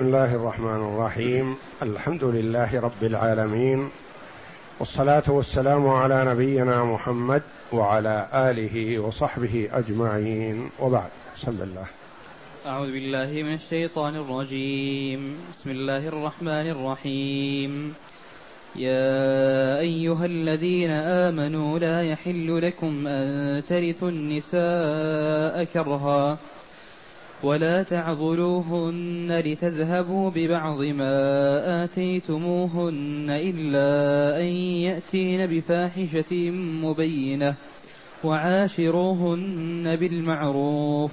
بسم الله الرحمن الرحيم. الحمد لله رب العالمين. والصلاة والسلام على نبينا محمد وعلى آله وصحبه أجمعين. وبعد صلى الله. أعوذ بالله من الشيطان الرجيم. بسم الله الرحمن الرحيم. يا أيها الذين آمنوا لا يحل لكم أن ترثوا النساء كرها. ولا تعضلوهن لتذهبوا ببعض ما آتيتموهن إلا أن يأتين بفاحشة مبينة وعاشروهن بالمعروف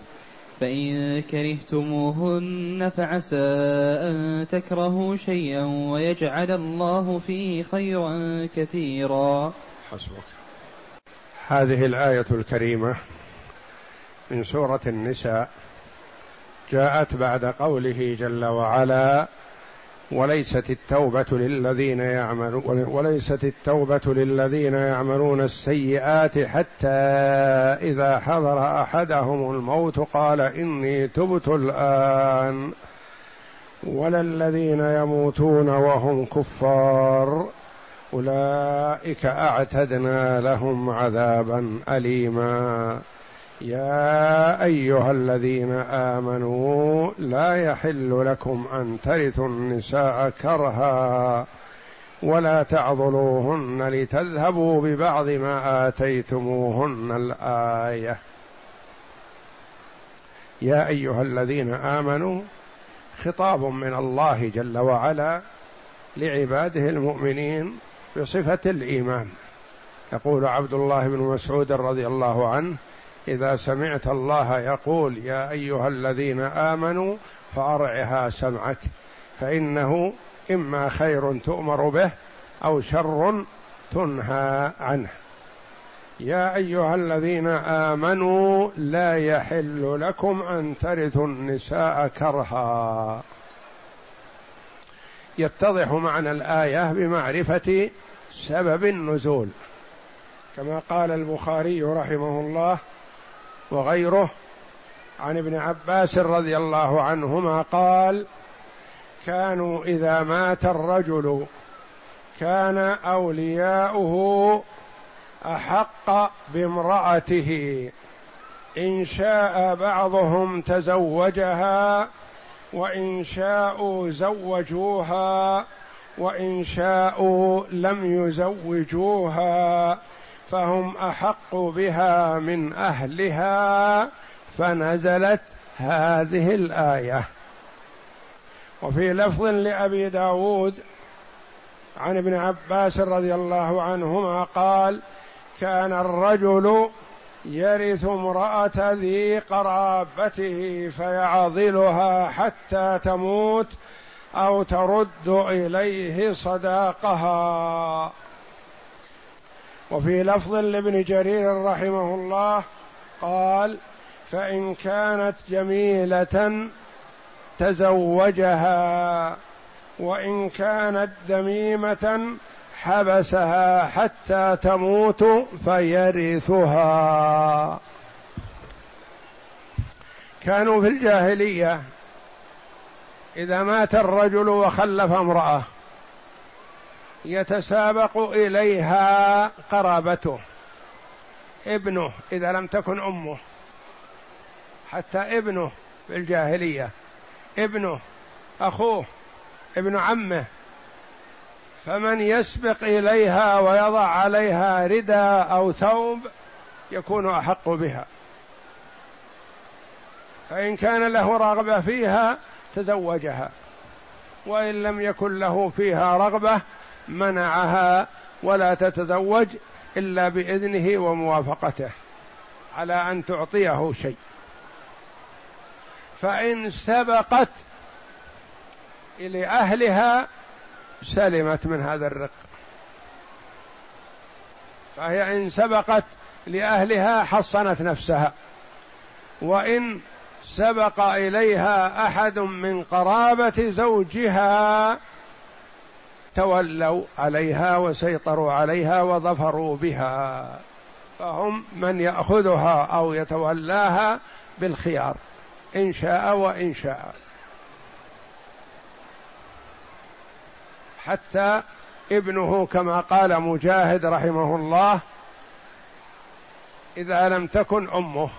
فإن كرهتموهن فعسى أن تكرهوا شيئا ويجعل الله فيه خيرا كثيرا. حسبك. هذه الآية الكريمة من سورة النساء. جاءت بعد قوله جل وعلا وليست التوبة للذين يعملون وليست التوبة للذين يعملون السيئات حتى إذا حضر أحدهم الموت قال إني تبت الآن ولا الذين يموتون وهم كفار أولئك أعتدنا لهم عذابا أليما. يا أيها الذين آمنوا لا يحل لكم أن ترثوا النساء كرها ولا تعضلوهن لتذهبوا ببعض ما آتيتموهن الآية. يا أيها الذين آمنوا خطاب من الله جل وعلا لعباده المؤمنين بصفة الإيمان. يقول عبد الله بن مسعود رضي الله عنه إذا سمعت الله يقول يا أيها الذين آمنوا فأرعها سمعك فإنه إما خير تؤمر به أو شر تنهى عنه. يا أيها الذين آمنوا لا يحل لكم أن ترثوا النساء كرها. يتضح معنى الآية بمعرفة سبب النزول. كما قال البخاري رحمه الله وغيره. عن ابن عباس رضي الله عنهما قال كانوا إذا مات الرجل كان أولياؤه أحق بامرأته. إن شاء بعضهم تزوجها وإن شاءوا زوجوها وإن شاءوا لم يزوجوها. فهم أحق بها من أهلها فنزلت هذه الآية. وفي لفظ لأبي داود عن ابن عباس رضي الله عنهما قال كان الرجل يرث امرأة ذي قرابته فيعضلها حتى تموت أو ترد إليه صداقها. وفي لفظ لابن جرير رحمه الله قال فإن كانت جميلة تزوجها وإن كانت دميمة حبسها حتى تموت فيرثها. كانوا في الجاهلية إذا مات الرجل وخلف امرأة يتسابق إليها قرابته ابنه إذا لم تكن أمه حتى ابنه في الجاهلية ابنه أخوه ابن عمه فمن يسبق إليها ويضع عليها رداء أو ثوب يكون أحق بها. فإن كان له رغبة فيها تزوجها وإن لم يكن له فيها رغبة منعها ولا تتزوج إلا بإذنه وموافقته على أن تعطيه شيء. فإن سبقت إلى اهلها سلمت من هذا الرق. فهي إن سبقت لأهلها حصنت نفسها. وإن سبق إليها أحد من قرابة زوجها تولوا عليها وسيطروا عليها وظفروا بها. فهم من يأخذها أو يتولاها بالخيار إن شاء وإن شاء. حتى ابنه كما قال مجاهد رحمه الله إذا لم تكن أمه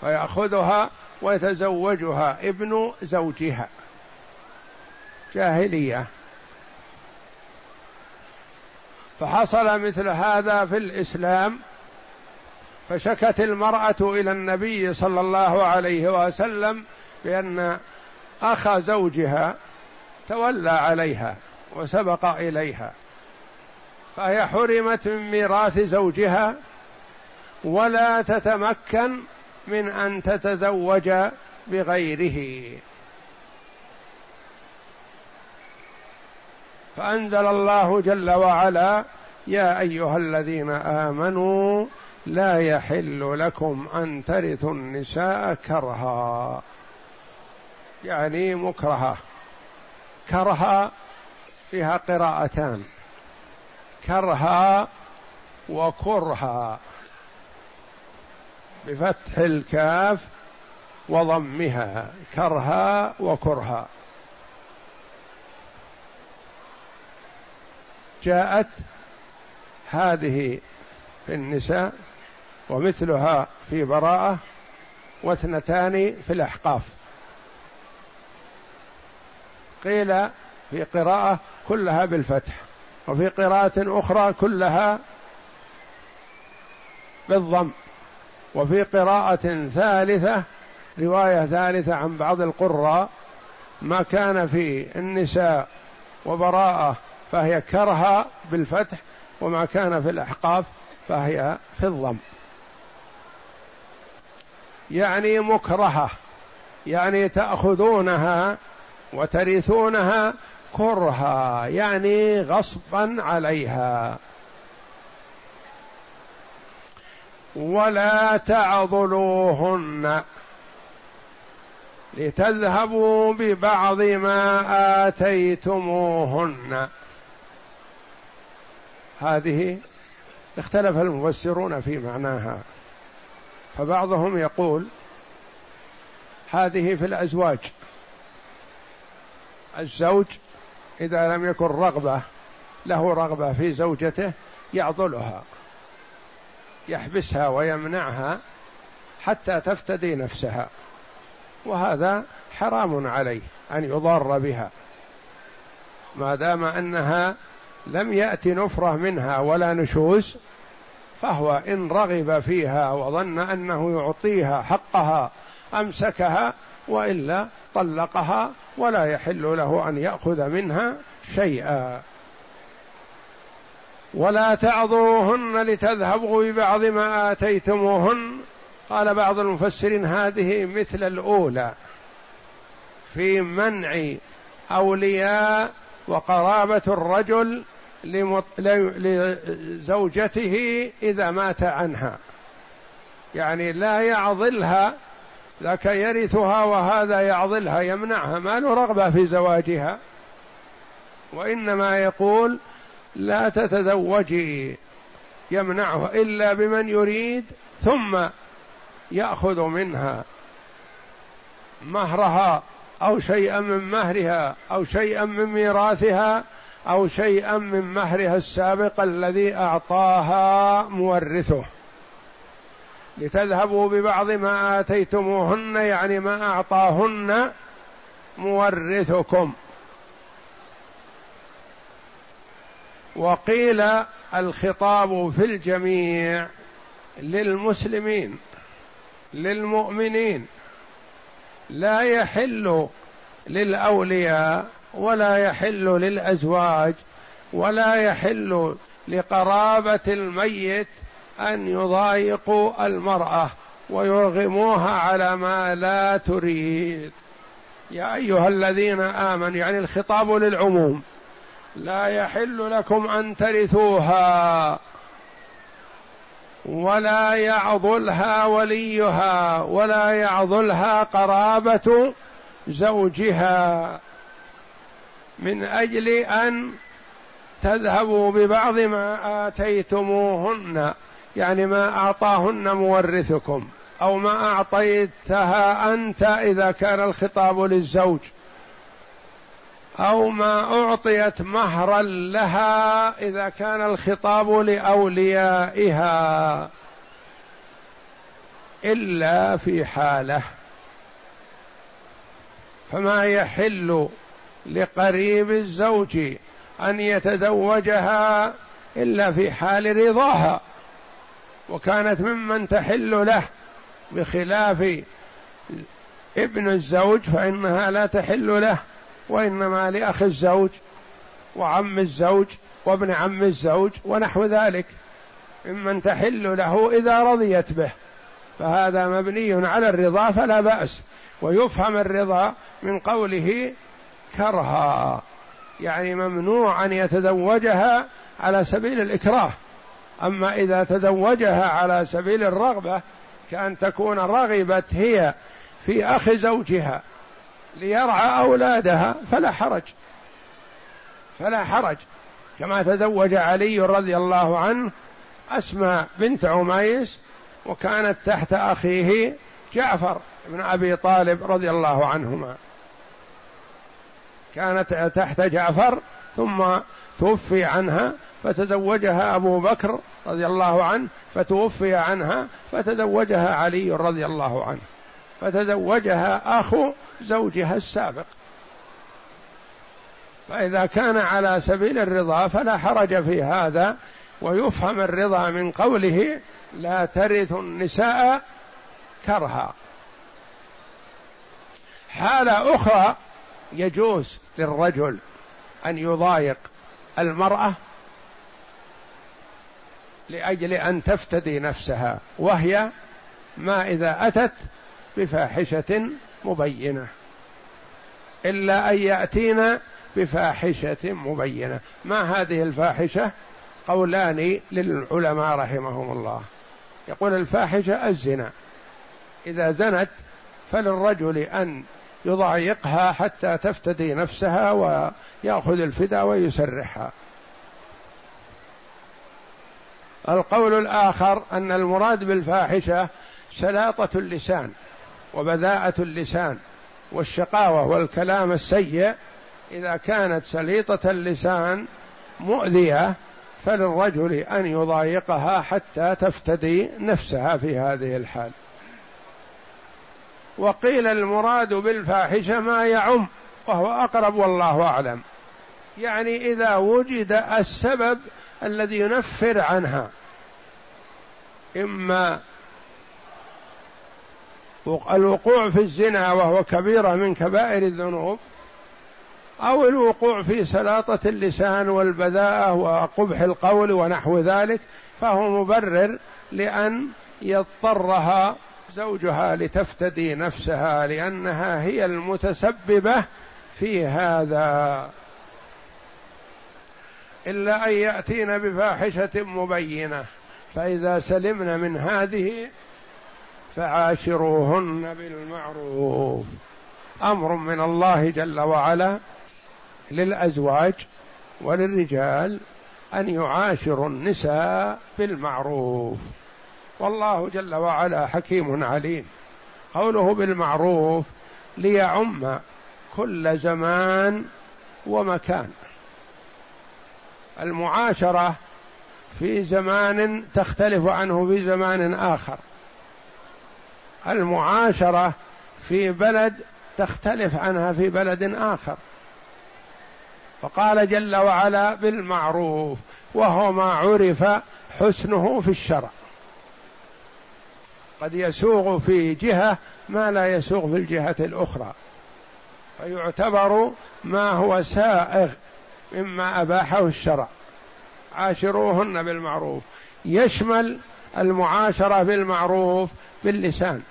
فيأخذها ويتزوجها ابن زوجها. جاهلية. فحصل مثل هذا في الإسلام فشكت المرأة إلى النبي صلى الله عليه وسلم بأن أخ زوجها تولى عليها وسبق إليها. فهي حرمت من ميراث زوجها ولا تتمكن من أن تتزوج بغيره. فأنزل الله جل وعلا يا أيها الذين آمنوا لا يحل لكم أن ترثوا النساء كرها. يعني مكرهه كرها فيها قراءتان. كرها وكرها. بفتح الكاف وضمها. كرها وكرها. جاءت هذه في النساء ومثلها في براءة واثنتان في الأحقاف. قيل في قراءة كلها بالفتح وفي قراءة أخرى كلها بالضم وفي قراءة ثالثة رواية ثالثة عن بعض القراء ما كان في النساء وبراءة فهي كرها بالفتح وما كان في الأحقاف فهي في الضم. يعني مكرهة يعني تأخذونها وترثونها كرها يعني غصبا عليها. ولا تعضلوهن لتذهبوا ببعض ما آتيتموهن. هذه اختلف المفسرون في معناها فبعضهم يقول هذه في الأزواج. الزوج إذا لم يكن رغبة له رغبة في زوجته يعضلها يحبسها ويمنعها حتى تفتدي نفسها وهذا حرام عليه أن يضار بها. ما دام أنها لم يات نفرة منها ولا نشوز فهو إن رغب فيها وظن أنه يعطيها حقها أمسكها وإلا طلقها ولا يحل له أن يأخذ منها شيئا. ولا تعضوهن لتذهبوا ببعض ما آتيتموهن. قال بعض المفسرين هذه مثل الأولى في منع أولياء وقرابة الرجل لزوجته إذا مات عنها. يعني لا يعضلها ذاك يرثها وهذا يعضلها يمنعها ما له رغبة في زواجها. وإنما يقول لا تتزوجي يمنعه إلا بمن يريد ثم يأخذ منها مهرها. أو شيئا من مهرها أو شيئا من ميراثها أو شيئا من مهرها السابق الذي أعطاها مورثه. لتذهبوا ببعض ما آتيتموهن يعني ما أعطاهن مورثكم. وقيل الخطاب في الجميع للمسلمين للمؤمنين. لا يحل للأولياء ولا يحل للأزواج ولا يحل لقرابة الميت أن يضايقوا المرأة ويرغموها على ما لا تريد. يا أيها الذين آمنوا يعني الخطاب للعموم لا يحل لكم أن ترثوها. ولا يعضلها وليها ولا يعضلها قرابة زوجها من أجل أن تذهبوا ببعض ما آتيتموهن يعني ما أعطاهن مورثكم أو ما أعطيتها أنت إذا كان الخطاب للزوج. أو ما أعطيت مهرا لها إذا كان الخطاب لأوليائها إلا في حالة. فما يحل لقريب الزوج أن يتزوجها إلا في حال رضاها وكانت ممن تحل له بخلاف ابن الزوج فإنها لا تحل له. وإنما لاخ الزوج وعم الزوج وابن عم الزوج ونحو ذلك. ممن تحل له إذا رضيت به. فهذا مبني على الرضا فلا بأس. ويفهم الرضا من قوله كرها. يعني ممنوع أن يتزوجها على سبيل الإكراه. أما إذا تزوجها على سبيل الرغبة كأن تكون رغبت هي في أخ زوجها. ليرعى أولادها فلا حرج. فلا حرج. كما تزوج علي رضي الله عنه أسماء بنت عميس وكانت تحت أخيه جعفر بن أبي طالب رضي الله عنهما. كانت تحت جعفر ثم توفي عنها فتزوجها أبو بكر رضي الله عنه فتوفي عنها فتزوجها علي رضي الله عنه. فتزوجها أخو زوجها السابق. فإذا كان على سبيل الرضا فلا حرج في هذا ويفهم الرضا من قوله لا ترث النساء كرها. حالة أخرى يجوز للرجل أن يضايق المرأة لأجل أن تفتدي نفسها وهي ما إذا أتت بفاحشة مبينة. إلا أن ياتين بفاحشة مبينة. ما هذه الفاحشة؟ قولان للعلماء رحمهم الله. يقول الفاحشة الزنا. إذا زنت فللرجل أن يضايقها حتى تفتدي نفسها ويأخذ الفداء ويسرحها. القول الآخر أن المراد بالفاحشة سلاطة اللسان. وبذاءة اللسان والشقاوة والكلام السيء إذا كانت سليطة اللسان مؤذية فللرجل أن يضايقها حتى تفتدي نفسها في هذه الحال. وقيل المراد بالفاحشة ما يعم وهو أقرب والله أعلم. يعني إذا وجد السبب الذي ينفر عنها إما الوقوع. في الزنا وهو كبيره من كبائر الذنوب أو الوقوع في سلاطة اللسان والبذاءة وقبح القول ونحو ذلك فهو مبرر لأن يضطرها زوجها لتفتدي نفسها لأنها هي المتسببة في هذا. إلا أن ياتين بفاحشة مبينة فإذا سلمن من هذه فعاشروهن بالمعروف. أمر من الله جل وعلا للأزواج وللرجال أن يعاشروا النساء بالمعروف. والله جل وعلا حكيم عليم. قوله بالمعروف ليعم كل زمان ومكان. المعاشرة في زمان تختلف عنه في زمان آخر. المعاشرة في بلد تختلف عنها في بلد آخر. فقال جل وعلا بالمعروف وهو ما عرف حسنه في الشرع. قد يسوغ في جهة ما لا يسوغ في الجهة الأخرى. فيعتبر ما هو سائغ مما أباحه الشرع. عاشروهن بالمعروف. يشمل المعاشرة بالمعروف باللسان.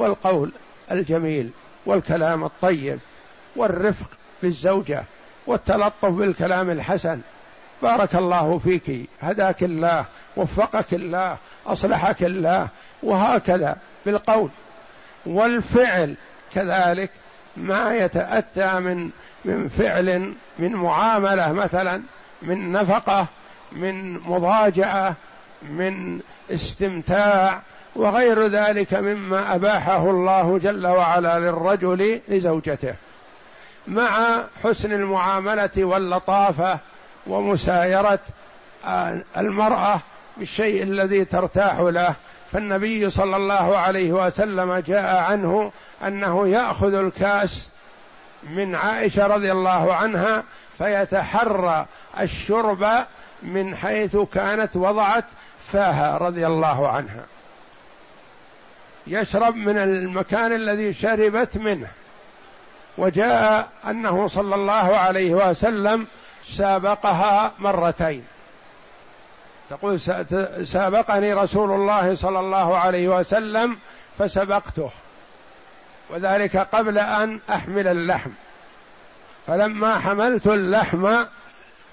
والقول الجميل والكلام الطيب والرفق بالزوجة والتلطف بالكلام الحسن. بارك الله فيك هداك الله وفقك الله أصلحك الله وهكذا بالقول. والفعل كذلك ما يتأتى من من فعل من معاملة مثلا من نفقة من مضاجعة من استمتاع وغير ذلك مما أباحه الله جل وعلا للرجل لزوجته مع حسن المعاملة واللطافة ومسايرة المرأة بالشيء الذي ترتاح له. فالنبي صلى الله عليه وسلم جاء عنه أنه يأخذ الكاس من عائشة رضي الله عنها فيتحرى الشرب من حيث كانت وضعت فاها رضي الله عنها. يشرب من المكان الذي شربت منه. وجاء أنه صلى الله عليه وسلم سابقها مرتين. تقول سابقني رسول الله صلى الله عليه وسلم فسبقته. وذلك قبل أن أحمل اللحم. فلما حملت اللحم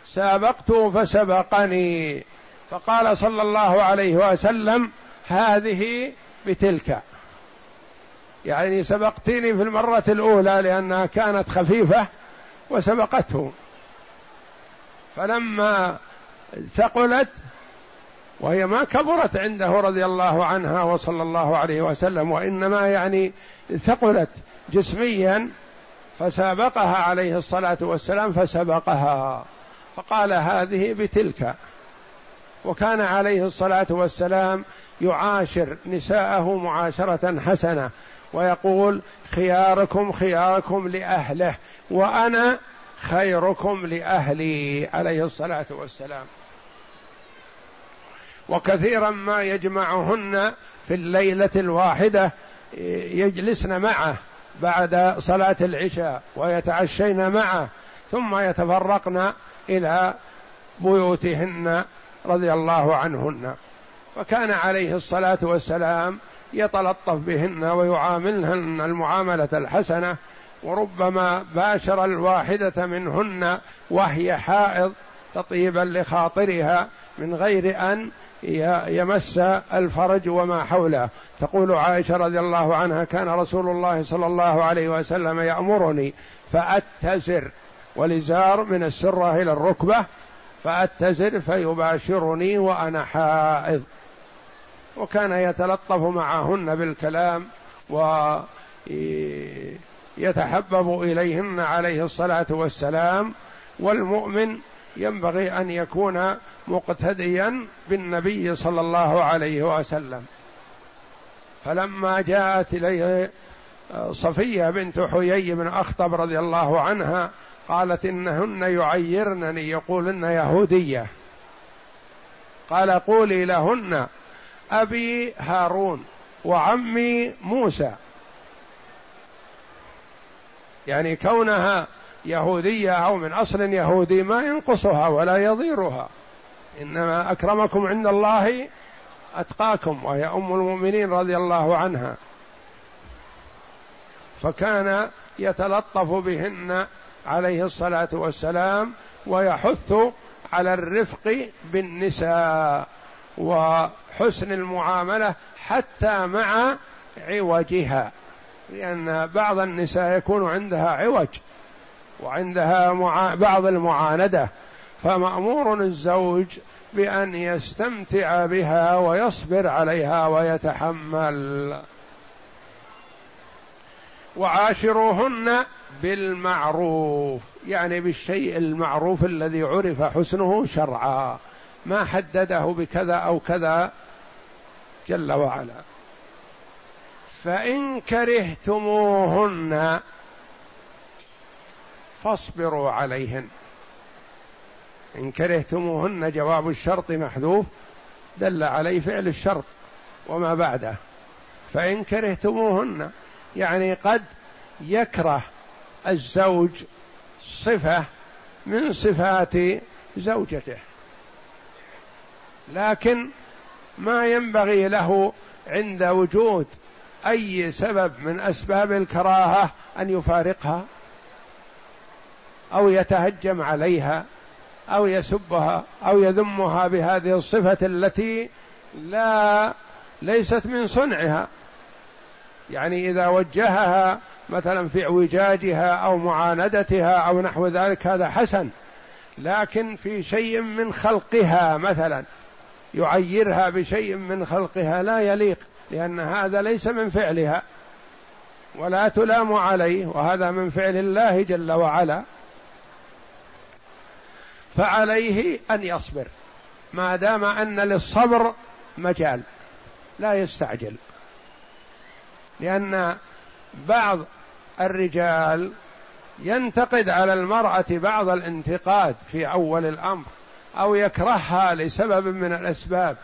سابقته فسبقني. فقال صلى الله عليه وسلم هذه بتلك يعني سبقتني في المرة الأولى لأنها كانت خفيفة وسبقته. فلما ثقلت وهي ما كبرت عنده رضي الله عنها وصلى الله عليه وسلم وإنما يعني ثقلت جسميا فسابقها عليه الصلاة والسلام فسبقها. فقال هذه بتلك. وكان عليه الصلاة والسلام يعاشر نساءه معاشرة حسنة ويقول خياركم خياركم لأهله وأنا خيركم لأهلي عليه الصلاة والسلام. وكثيرا ما يجمعهن في الليلة الواحدة يجلسن معه بعد صلاة العشاء ويتعشين معه ثم يتفرقن إلى بيوتهن رضي الله عنهن فكان عليه الصلاة والسلام يتلطف بهن ويعاملهن المعاملة الحسنة وربما باشر الواحدة منهن وهي حائض تطيبا لخاطرها من غير أن يمس الفرج وما حوله. تقول عائشة رضي الله عنها كان رسول الله صلى الله عليه وسلم يأمرني فأتزر ولزار من السرة إلى الركبة فأتزر فيباشرني وأنا حائض. وكان يتلطف معهن بالكلام ويتحبب إليهن عليه الصلاة والسلام والمؤمن ينبغي أن يكون مقتديا بالنبي صلى الله عليه وسلم. فلما جاءت إليه صفية بنت حيي بن أخطب رضي الله عنها قالت إنهن يعيرنني يقولن يهودية. قال قولي لهن أبي هارون وعمي موسى. يعني كونها يهودية أو من أصل يهودي ما ينقصها ولا يضيرها. إنما أكرمكم عند الله أتقاكم وهي أم المؤمنين رضي الله عنها. فكان يتلطف بهن عليه الصلاة والسلام ويحث على الرفق بالنساء وحسن المعاملة حتى مع عوجها لأن بعض النساء يكون عندها عوج وعندها مع... بعض المعاندة فمأمور الزوج بأن يستمتع بها ويصبر عليها ويتحمل. وعاشروهن بالمعروف يعني بالشيء المعروف الذي عرف حسنه شرعا. ما حدده بكذا أو كذا جل وعلا. فإن كرهتموهن فاصبروا عليهن. إن كرهتموهن جواب الشرط محذوف دل عليه فعل الشرط وما بعده. فإن كرهتموهن يعني قد يكره الزوج صفة من صفات زوجته. لكن ما ينبغي له عند وجود أي سبب من أسباب الكراهة أن يفارقها أو يتهجم عليها أو يسبها أو يذمها بهذه الصفة التي لا ليست من صنعها. يعني إذا وجهها مثلا في اعوجاجها أو معاندتها أو نحو ذلك هذا حسن. لكن في شيء من خلقها مثلا يعيرها بشيء من خلقها لا يليق لأن هذا ليس من فعلها ولا تلام عليه وهذا من فعل الله جل وعلا. فعليه أن يصبر ما دام أن للصبر مجال لا يستعجل. لأن بعض الرجال ينتقد على المرأة بعض الانتقاد في أول الأمر أو يكرهها لسبب من الأسباب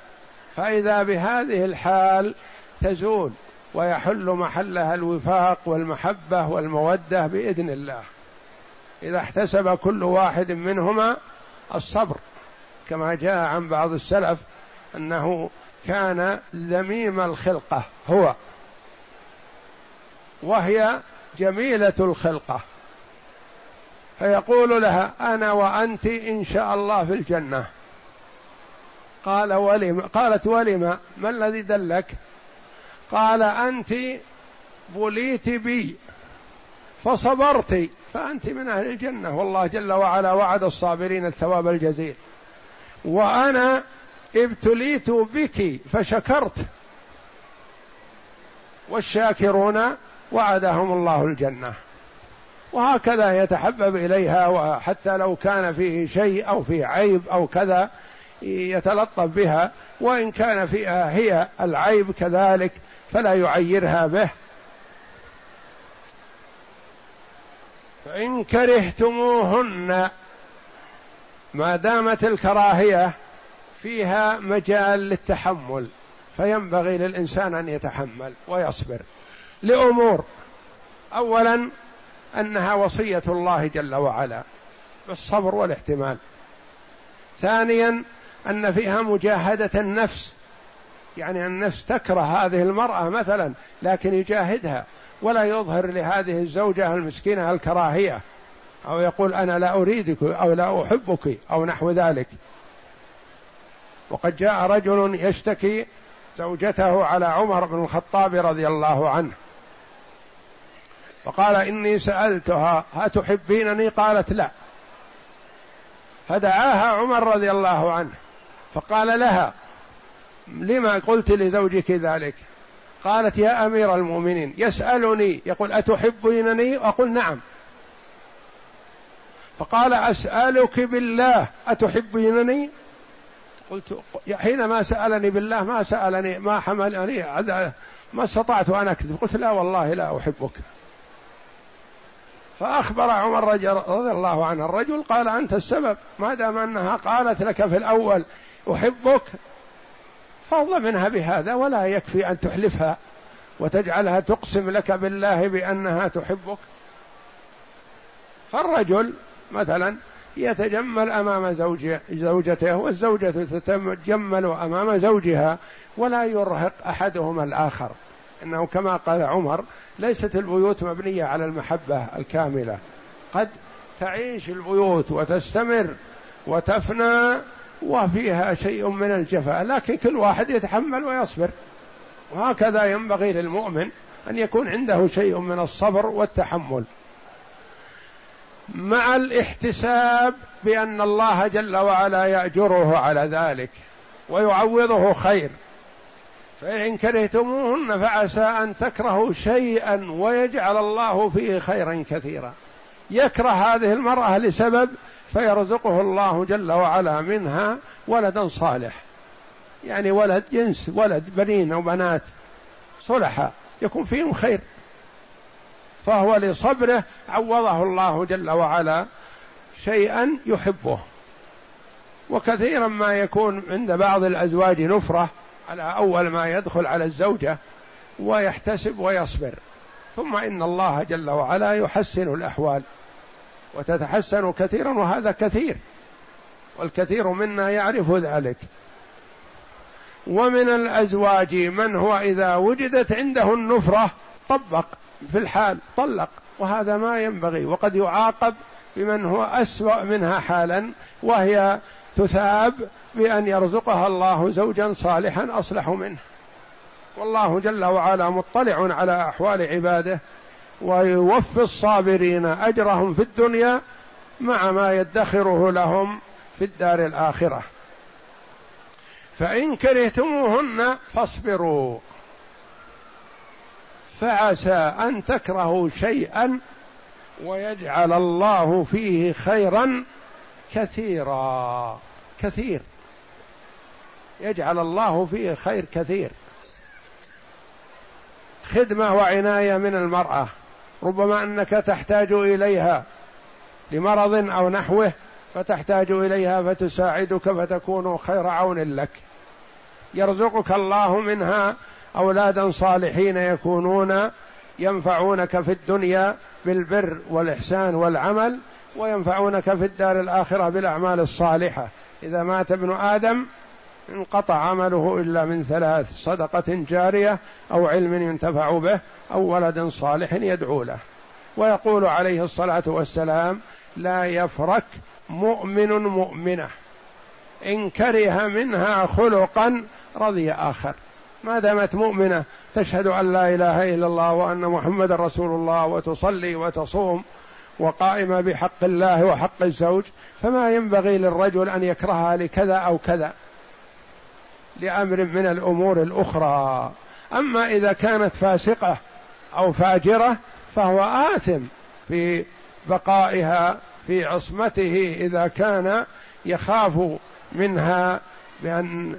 فإذا بهذه الحال تزول ويحل محلها الوفاق والمحبة والمودة بإذن الله. إذا احتسب كل واحد منهما الصبر كما جاء عن بعض السلف أنه كان ذميم الخلقة هو وهي جميلة الخلقة. فيقول لها أنا وأنت إن شاء الله في الجنة. قال ولم قالت ولم ما الذي دلك؟ قال أنت بليت بي فصبرت فأنت من أهل الجنة. والله جل وعلا وعد الصابرين الثواب الجزيل. وأنا ابتليت بك فشكرت. والشاكرون وعدهم الله الجنة. وهكذا يتحبب إليها وحتى لو كان فيه شيء أو فيه عيب أو كذا يتلطف بها وإن كان فيها هي العيب كذلك فلا يعيرها به. فإن كرهتموهن ما دامت الكراهية فيها مجال للتحمل فينبغي للإنسان أن يتحمل ويصبر. لأمور. اولا أنها وصية الله جل وعلا بالصبر والاحتمال. ثانيا أن فيها مجاهدة النفس يعني النفس تكره هذه المرأة مثلا لكن يجاهدها ولا يظهر لهذه الزوجة المسكينة الكراهية أو يقول أنا لا أريدك أو لا أحبك أو نحو ذلك. وقد جاء رجل يشتكي زوجته على عمر بن الخطاب رضي الله عنه. فقال إني سألتها أتحبينني؟ قالت لا. فدعاها عمر رضي الله عنه. فقال لها لما قلت لزوجك ذلك؟ قالت يا أمير المؤمنين يسألني. يقول أتحبينني؟ أقول نعم. فقال أسألك بالله. أتحبينني؟ قلت حينما سألني بالله ما سألني ما حملني ما استطعت أن أكذب. قلت لا والله لا أحبك. فأخبر عمر رضي الله عنه الرجل قال أنت السبب ما دام أنها قالت لك في الأول أحبك فاضل منها بهذا ولا يكفي أن تحلفها وتجعلها تقسم لك بالله بأنها تحبك. فالرجل مثلا يتجمل زوج زوجته والزوجة تتجمل أمام زوجها ولا يرهق أحدهما الآخر. انه كما قال عمر ليست البيوت مبنية على المحبة الكاملة. قد تعيش البيوت وتستمر وتفنى وفيها شيء من الجفاء لكن كل واحد يتحمل ويصبر. وهكذا ينبغي للمؤمن أن يكون عنده شيء من الصبر والتحمل. مع الاحتساب بأن الله جل وعلا يأجره على ذلك ويعوضه خير. فإن كرهتموهن فعسى أن تكرهوا شيئا ويجعل الله فيه خيرا كثيرا. يكره هذه المرأة لسبب فيرزقه الله جل وعلا منها ولدا صالح. يعني ولد جنس ولد بنين أو بنات صلحاء يكون فيهم خير. فهو لصبره عوضه الله جل وعلا شيئا يحبه. وكثيرا ما يكون عند بعض الأزواج نفرة على أول ما يدخل على الزوجة ويحتسب ويصبر. ثم إن الله جل وعلا يحسن الأحوال وتتحسن كثيرا وهذا كثير والكثير منا يعرف ذلك. ومن الأزواج من هو إذا وجدت عنده النفرة طبق في الحال طلق وهذا ما ينبغي وقد يعاقب بمن هو أسوأ منها حالا وهي تثاب بأن يرزقها الله زوجا صالحا أصلح منه. والله جل وعلا مطلع على أحوال عباده ويوفي الصابرين أجرهم في الدنيا مع ما يدخره لهم في الدار الآخرة. فإن كرهتموهن فاصبروا. فعسى أن تكرهوا شيئا ويجعل الله فيه خيرا كثيرا. كثير. يجعل الله فيه خير كثير. خدمة وعناية من المرأة. ربما أنك تحتاج إليها لمرض أو نحوه فتحتاج إليها فتساعدك فتكون خير عون لك. يرزقك الله منها. أولادا صالحين يكونون ينفعونك في الدنيا بالبر والإحسان والعمل. وينفعونك في الدار الآخرة بالأعمال الصالحة. إذا مات ابن آدم انقطع عمله إلا من ثلاث صدقة جارية أو علم ينتفع به أو ولد صالح يدعو له. ويقول عليه الصلاة والسلام لا يفرك مؤمن مؤمنة. إن كره منها خلقا رضي آخر. ما دامت مؤمنة تشهد أن لا إله إلا الله وأن محمد رسول الله وتصلي وتصوم وقائمة بحق الله وحق الزوج فما ينبغي للرجل أن يكرهها لكذا أو كذا لأمر من الأمور الأخرى. أما إذا كانت فاسقة أو فاجرة فهو آثم في بقائها في عصمته إذا كان يخاف منها بأن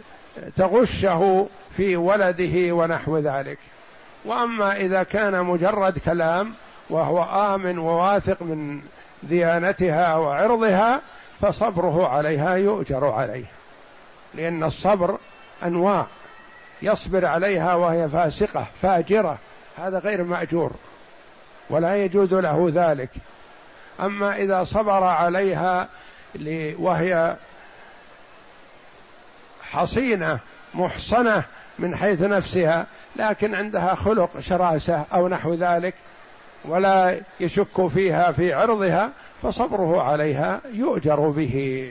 تغشه في ولده ونحو ذلك. وأما إذا كان مجرد كلام وهو آمن وواثق من ديانتها وعرضها فصبره عليها يؤجر عليه. لأن الصبر أنواع. يصبر عليها وهي فاسقة فاجرة. هذا غير مأجور ولا يجوز له ذلك. أما إذا صبر عليها وهي حصينة محصنة من حيث نفسها لكن عندها خلق شراسة أو نحو ذلك ولا يشك فيها في عرضها فصبره عليها يؤجر به.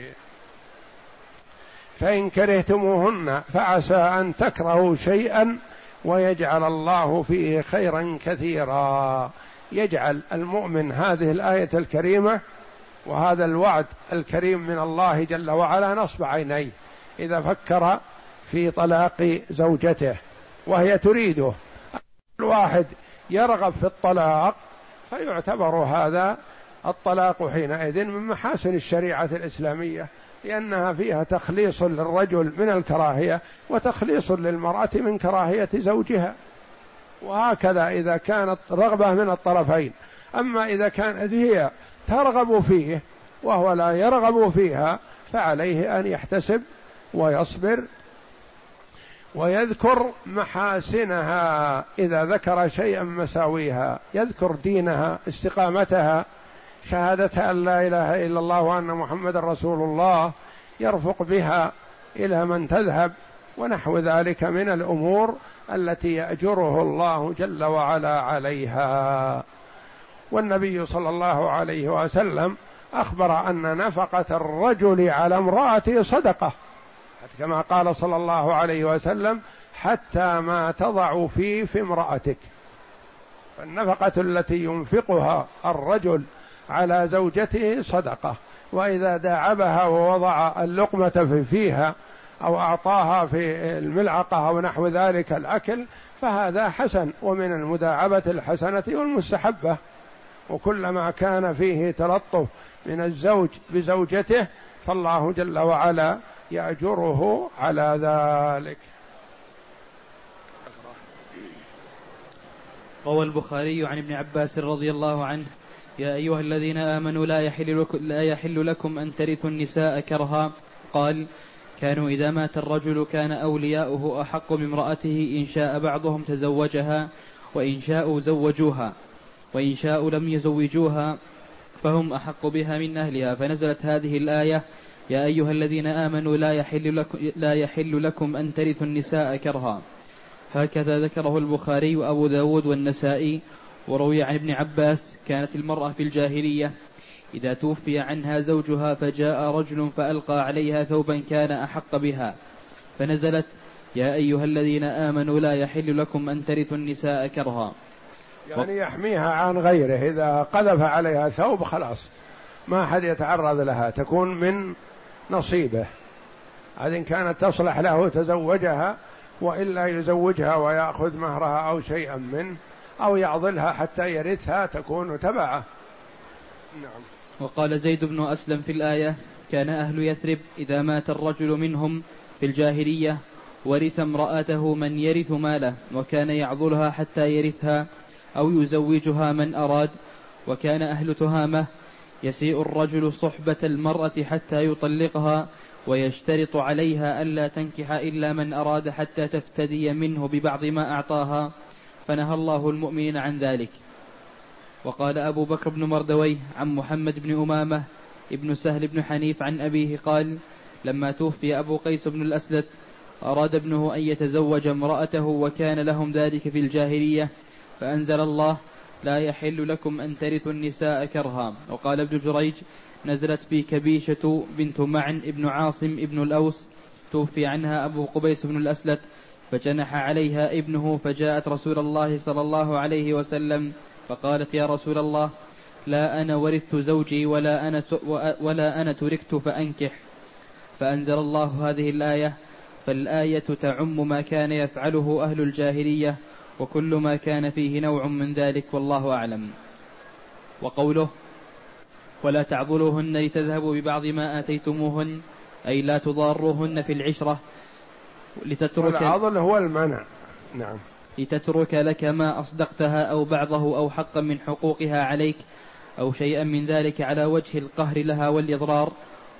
فإن كرهتموهن فعسى أن تكرهوا شيئا ويجعل الله فيه خيرا كثيرا. يجعل المؤمن هذه الآية الكريمة وهذا الوعد الكريم من الله جل وعلا نصب عينيه إذا فكر في طلاق زوجته وهي تريده. الواحد يرغب في الطلاق فيعتبر هذا الطلاق حينئذ من محاسن الشريعة الإسلامية لأنها فيها تخليص للرجل من الكراهية وتخليص للمرأة من كراهية زوجها. وهكذا إذا كانت رغبة من الطرفين. أما إذا كانت هي ترغب فيه وهو لا يرغب فيها فعليه أن يحتسب ويصبر ويذكر محاسنها إذا ذكر شيئا مساويها. يذكر دينها استقامتها شهادتها أن لا إله إلا الله وأن محمد رسول الله يرفق بها إلى من تذهب ونحو ذلك من الأمور التي يأجره الله جل وعلا عليها. والنبي صلى الله عليه وسلم أخبر أن نفقة الرجل على امراته صدقة. كما قال صلى الله عليه وسلم حتى ما تضع في في امرأتك. فالنفقة التي ينفقها الرجل على زوجته صدقة وإذا داعبها ووضع اللقمة في فيها أو أعطاها في الملعقة أو نحو ذلك الأكل فهذا حسن ومن المداعبة الحسنة والمستحبة. وكلما كان فيه تلطف من الزوج بزوجته فالله جل وعلا يأجره على ذلك. روى البخاري عن ابن عباس رضي الله عنه يا أيها الذين آمنوا لا يحل لكم, لا يحل لكم أن ترثوا النساء كرها. قال كانوا إذا مات الرجل كان أولياؤه أحق بامرأته إن شاء بعضهم تزوجها وإن شاءوا زوجوها وإن شاءوا لم يزوجوها فهم أحق بها من أهلها. فنزلت هذه الآية يا أيها الذين آمنوا لا يحل لكم, لا يحل لكم أن ترثوا النساء كرها. هكذا ذكره البخاري وأبو داود والنسائي وروي عن ابن عباس كانت المرأة في الجاهلية. إذا توفي عنها زوجها فجاء رجل فألقى عليها ثوبا كان أحق بها. فنزلت يا أيها الذين آمنوا لا يحل لكم أن ترثوا النساء كرها. يعني يحميها عن غيره. إذا قذف عليها ثوب خلاص ما حد يتعرض لها. تكون من نصيبه. إن كانت تصلح له تزوجها وإلا يزوجها ويأخذ مهرها أو شيئا منه أو يعضلها حتى يرثها تكون تبعه. نعم. وقال زيد بن أسلم في الآية كان أهل يثرب إذا مات الرجل منهم في الجاهلية ورث امرأته من يرث ماله وكان يعضلها حتى يرثها أو يزوجها من أراد وكان أهل تهامة يسيء الرجل صحبة المرأة حتى يطلقها ويشترط عليها ألا تنكح إلا من أراد حتى تفتدي منه ببعض ما أعطاها. فنهى الله المؤمنين عن ذلك. وقال أبو بكر بن مردويه عن محمد بن أمامة ابن سهل بن حنيف عن أبيه قال لما توفي أبو قيس بن الأسلت أراد ابنه أن يتزوج امرأته وكان لهم ذلك في الجاهلية فأنزل الله لا يحل لكم أن ترثوا النساء كرها وقال ابن جريج نزلت في كبيشة بنت معن ابن عاصم ابن الأوس توفي عنها أبو قبيس بن الأسلت فجنح عليها ابنه فجاءت رسول الله صلى الله عليه وسلم فقالت يا رسول الله لا أنا ورثت زوجي ولا أنا ولا أنا تركت فأنكح. فأنزل الله هذه الآية فالآية تعم ما كان يفعله أهل الجاهلية وكل ما كان فيه نوع من ذلك والله أعلم. وقوله ولا تعضلوهن لتذهبوا ببعض ما آتيتموهن أي لا تضاروهن في العشرة لتترك العضل هو المنع. نعم. لتترك لك ما أصدقتها أو بعضه أو حقا من حقوقها عليك أو شيئا من ذلك على وجه القهر لها والإضرار.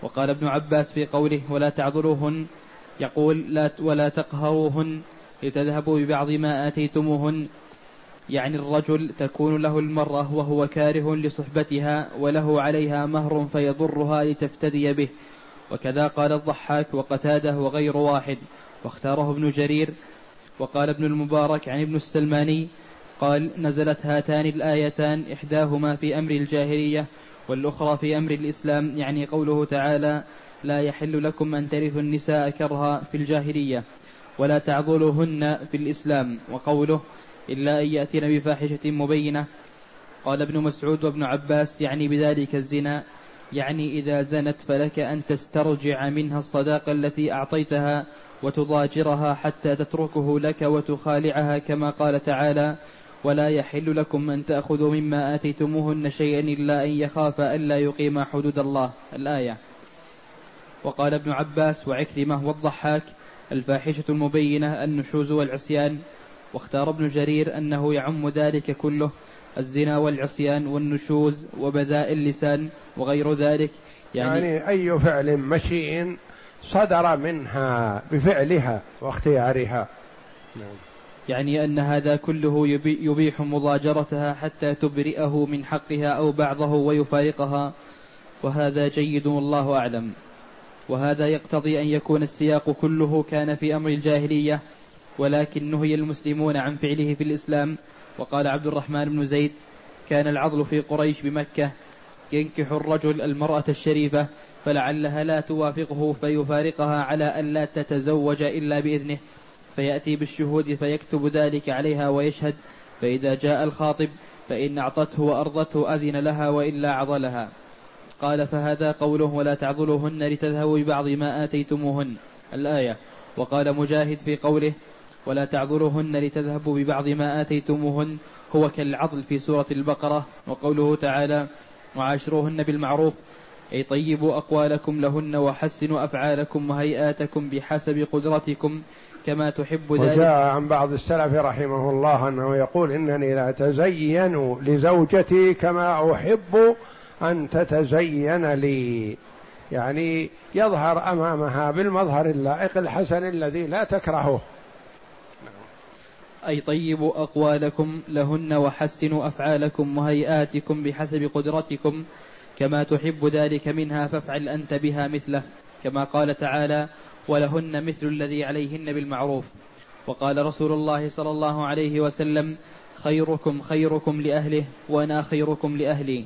وقال ابن عباس في قوله ولا تعذروهن يقول لا ولا تقهروهن. لتذهبوا ببعض ما آتيتموهن. يعني الرجل تكون له المرأة وهو كاره لصحبتها وله عليها مهر فيضرها لتفتدي به. وكذا قال الضحاك وقتاده وغير واحد. واختاره ابن جرير. وقال ابن المبارك عن ابن السلماني قال نزلت هاتان الآيتان إحداهما في أمر الجاهلية والأخرى في أمر الإسلام. يعني قوله تعالى لا يحل لكم أن ترثوا النساء كرها في الجاهلية. ولا تعضلوهن في الإسلام وقوله إلا أن يأتين بفاحشة مبينة. قال ابن مسعود وابن عباس يعني بذلك الزنا. يعني إذا زنت فلك أن تسترجع منها الصداقة التي أعطيتها وتضاجرها حتى تتركه لك وتخالعها كما قال تعالى ولا يحل لكم أن تأخذوا مما آتيتموهن شيئا إلا أن يخاف ألا يقيما حدود الله. الآية. وقال ابن عباس وعكرمة والضحاك الفاحشة المبينة النشوز والعصيان. واختار ابن جرير أنه يعم ذلك كله الزنا والعصيان والنشوز وبذاء اللسان وغير ذلك. يعني, يعني أي فعل مشيء صدر منها بفعلها واختيارها. نعم. يعني أن هذا كله يبيح مضاجرتها حتى تبرئه من حقها أو بعضه ويفارقها. وهذا جيد والله أعلم. وهذا يقتضي أن يكون السياق كله كان في أمر الجاهلية ولكن نهي المسلمون عن فعله في الإسلام. وقال عبد الرحمن بن زيد كان العضل في قريش بمكة ينكح الرجل المرأة الشريفة فلعلها لا توافقه فيفارقها على أن لا تتزوج إلا بإذنه. فيأتي بالشهود فيكتب ذلك عليها ويشهد فإذا جاء الخاطب فإن أعطته وأرضته أذن لها وإلا عضلها. قال فهذا قوله ولا تعضلوهن لتذهبوا ببعض ما آتيتموهن. الآية. وقال مجاهد في قوله ولا تعضلوهن لتذهبوا ببعض ما آتيتموهن هو كالعضل في سورة البقرة. وقوله تعالى وعاشروهن بالمعروف. أي طيبوا أقوالكم لهن وحسنوا أفعالكم وهيئاتكم بحسب قدرتكم كما تحب ذلك. وجاء عن بعض السلف رحمه الله أنه يقول إنني لا أتزين لزوجتي كما أحب أن تتزين لي. يعني يظهر أمامها بالمظهر اللائق الحسن الذي لا تكرهه. أي طيبوا أقوالكم لهن وحسنوا أفعالكم وهيئاتكم بحسب قدرتكم. كما تحب ذلك منها فافعل أنت بها مثله كما قال تعالى ولهن مثل الذي عليهن بالمعروف وقال رسول الله صلى الله عليه وسلم خيركم خيركم لأهله وأنا خيركم لأهلي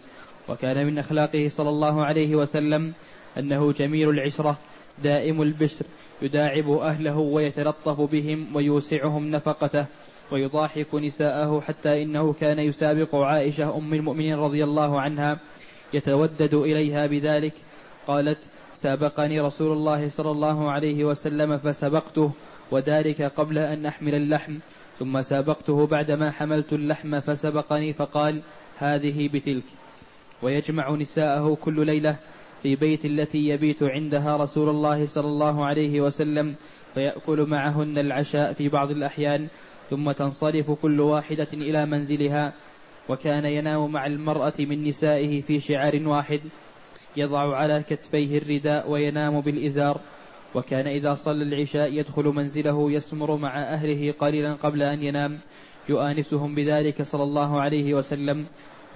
وكان من أخلاقه صلى الله عليه وسلم أنه جميل العشرة دائم البشر يداعب أهله ويتلطف بهم ويوسعهم نفقته ويضاحك نساءه حتى إنه كان يسابق عائشة أم المؤمنين رضي الله عنها يتودد إليها بذلك. قالت سابقني رسول الله صلى الله عليه وسلم فسبقته وذلك قبل أن أحمل اللحم ثم سابقته بعدما حملت اللحم فسبقني فقال هذه بتلك. ويجمع نساءه كل ليلة في بيت التي يبيت عندها رسول الله صلى الله عليه وسلم فيأكل معهن العشاء في بعض الأحيان ثم تنصرف كل واحدة إلى منزلها وكان ينام مع المرأة من نسائه في شعار واحد يضع على كتفيه الرداء وينام بالإزار وكان إذا صلى العشاء يدخل منزله يسمر مع أهله قليلا قبل أن ينام يؤانسهم بذلك صلى الله عليه وسلم.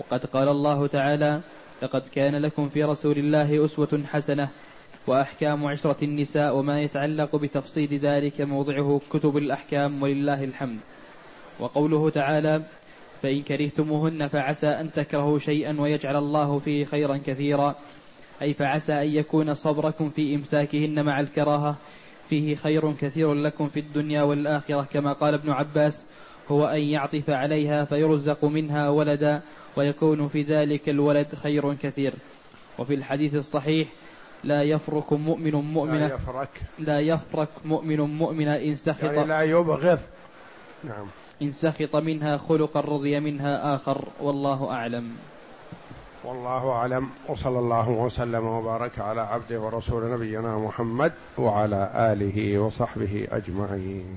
وقد قال الله تعالى لقد كان لكم في رسول الله أسوة حسنة وأحكام عشرة النساء وما يتعلق بتفصيل ذلك موضعه كتب الأحكام ولله الحمد وقوله تعالى فإن كرهتموهن فعسى أن تكرهوا شيئا ويجعل الله فيه خيرا كثيرا أي فعسى أن يكون صبركم في إمساكهن مع الكراهة. فيه خير كثير لكم في الدنيا والآخرة كما قال ابن عباس هو أن يعطف عليها فيرزق منها ولدا ويكون في ذلك الولد خير كثير. وفي الحديث الصحيح لا يفرك مؤمن مؤمنة لا يفرك لا يفرك مؤمن مؤمنة إن سخط يعني لا يبغض. نعم. إن سخط منها خلقا رضي منها آخر. والله أعلم. والله أعلم. وصلى الله وسلم وبارك على عبده ورسول نبينا محمد وعلى آله وصحبه أجمعين.